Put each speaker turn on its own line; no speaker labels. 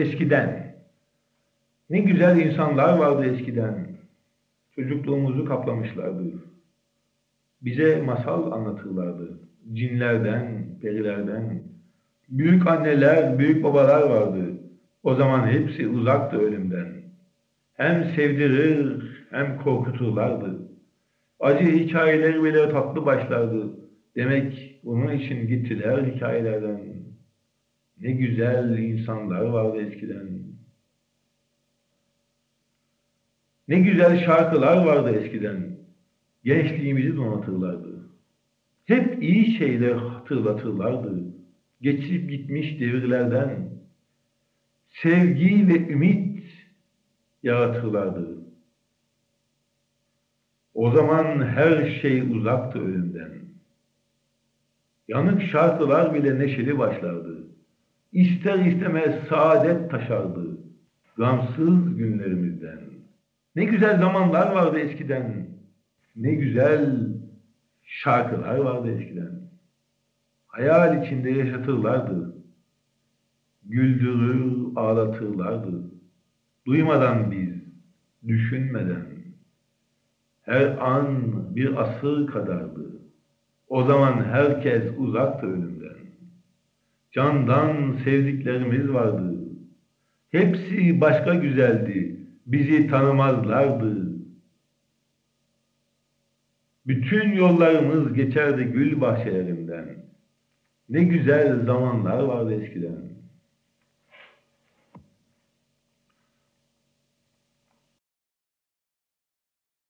Eskiden. Ne güzel insanlar vardı eskiden. Çocukluğumuzu kaplamışlardı. Bize masal anlatırlardı. Cinlerden, perilerden. Büyük anneler, büyük babalar vardı. O zaman hepsi uzaktı ölümden. Hem sevdirir hem korkuturlardı. Acı hikayeleri bile tatlı başlardı. Demek bunun için gittiler hikayelerden. Ne güzel insanlar vardı eskiden. Ne güzel şarkılar vardı eskiden. Gençliğimizi donatırlardı. Hep iyi şeyler hatırlatırlardı. Geçip gitmiş devirlerden. Sevgi ve ümit yaratırlardı. O zaman her şey uzaktı ölümden. Yanık şarkılar bile neşeli başlardı. İster istemez saadet taşardı. Gamsız günlerimizden. Ne güzel zamanlar vardı eskiden. Ne güzel şarkılar vardı eskiden. Hayal içinde yaşatırlardı. Güldürür, ağlatırlardı. Duymadan biz, düşünmeden. Her an bir asır kadardı. O zaman herkes uzaktı ölümden. Candan sevdiklerimiz vardı. Hepsi başka güzeldi. Bizi tanımazlardı. Bütün yollarımız geçerdi gül bahçelerinden. Ne güzel zamanlar vardı eskiden.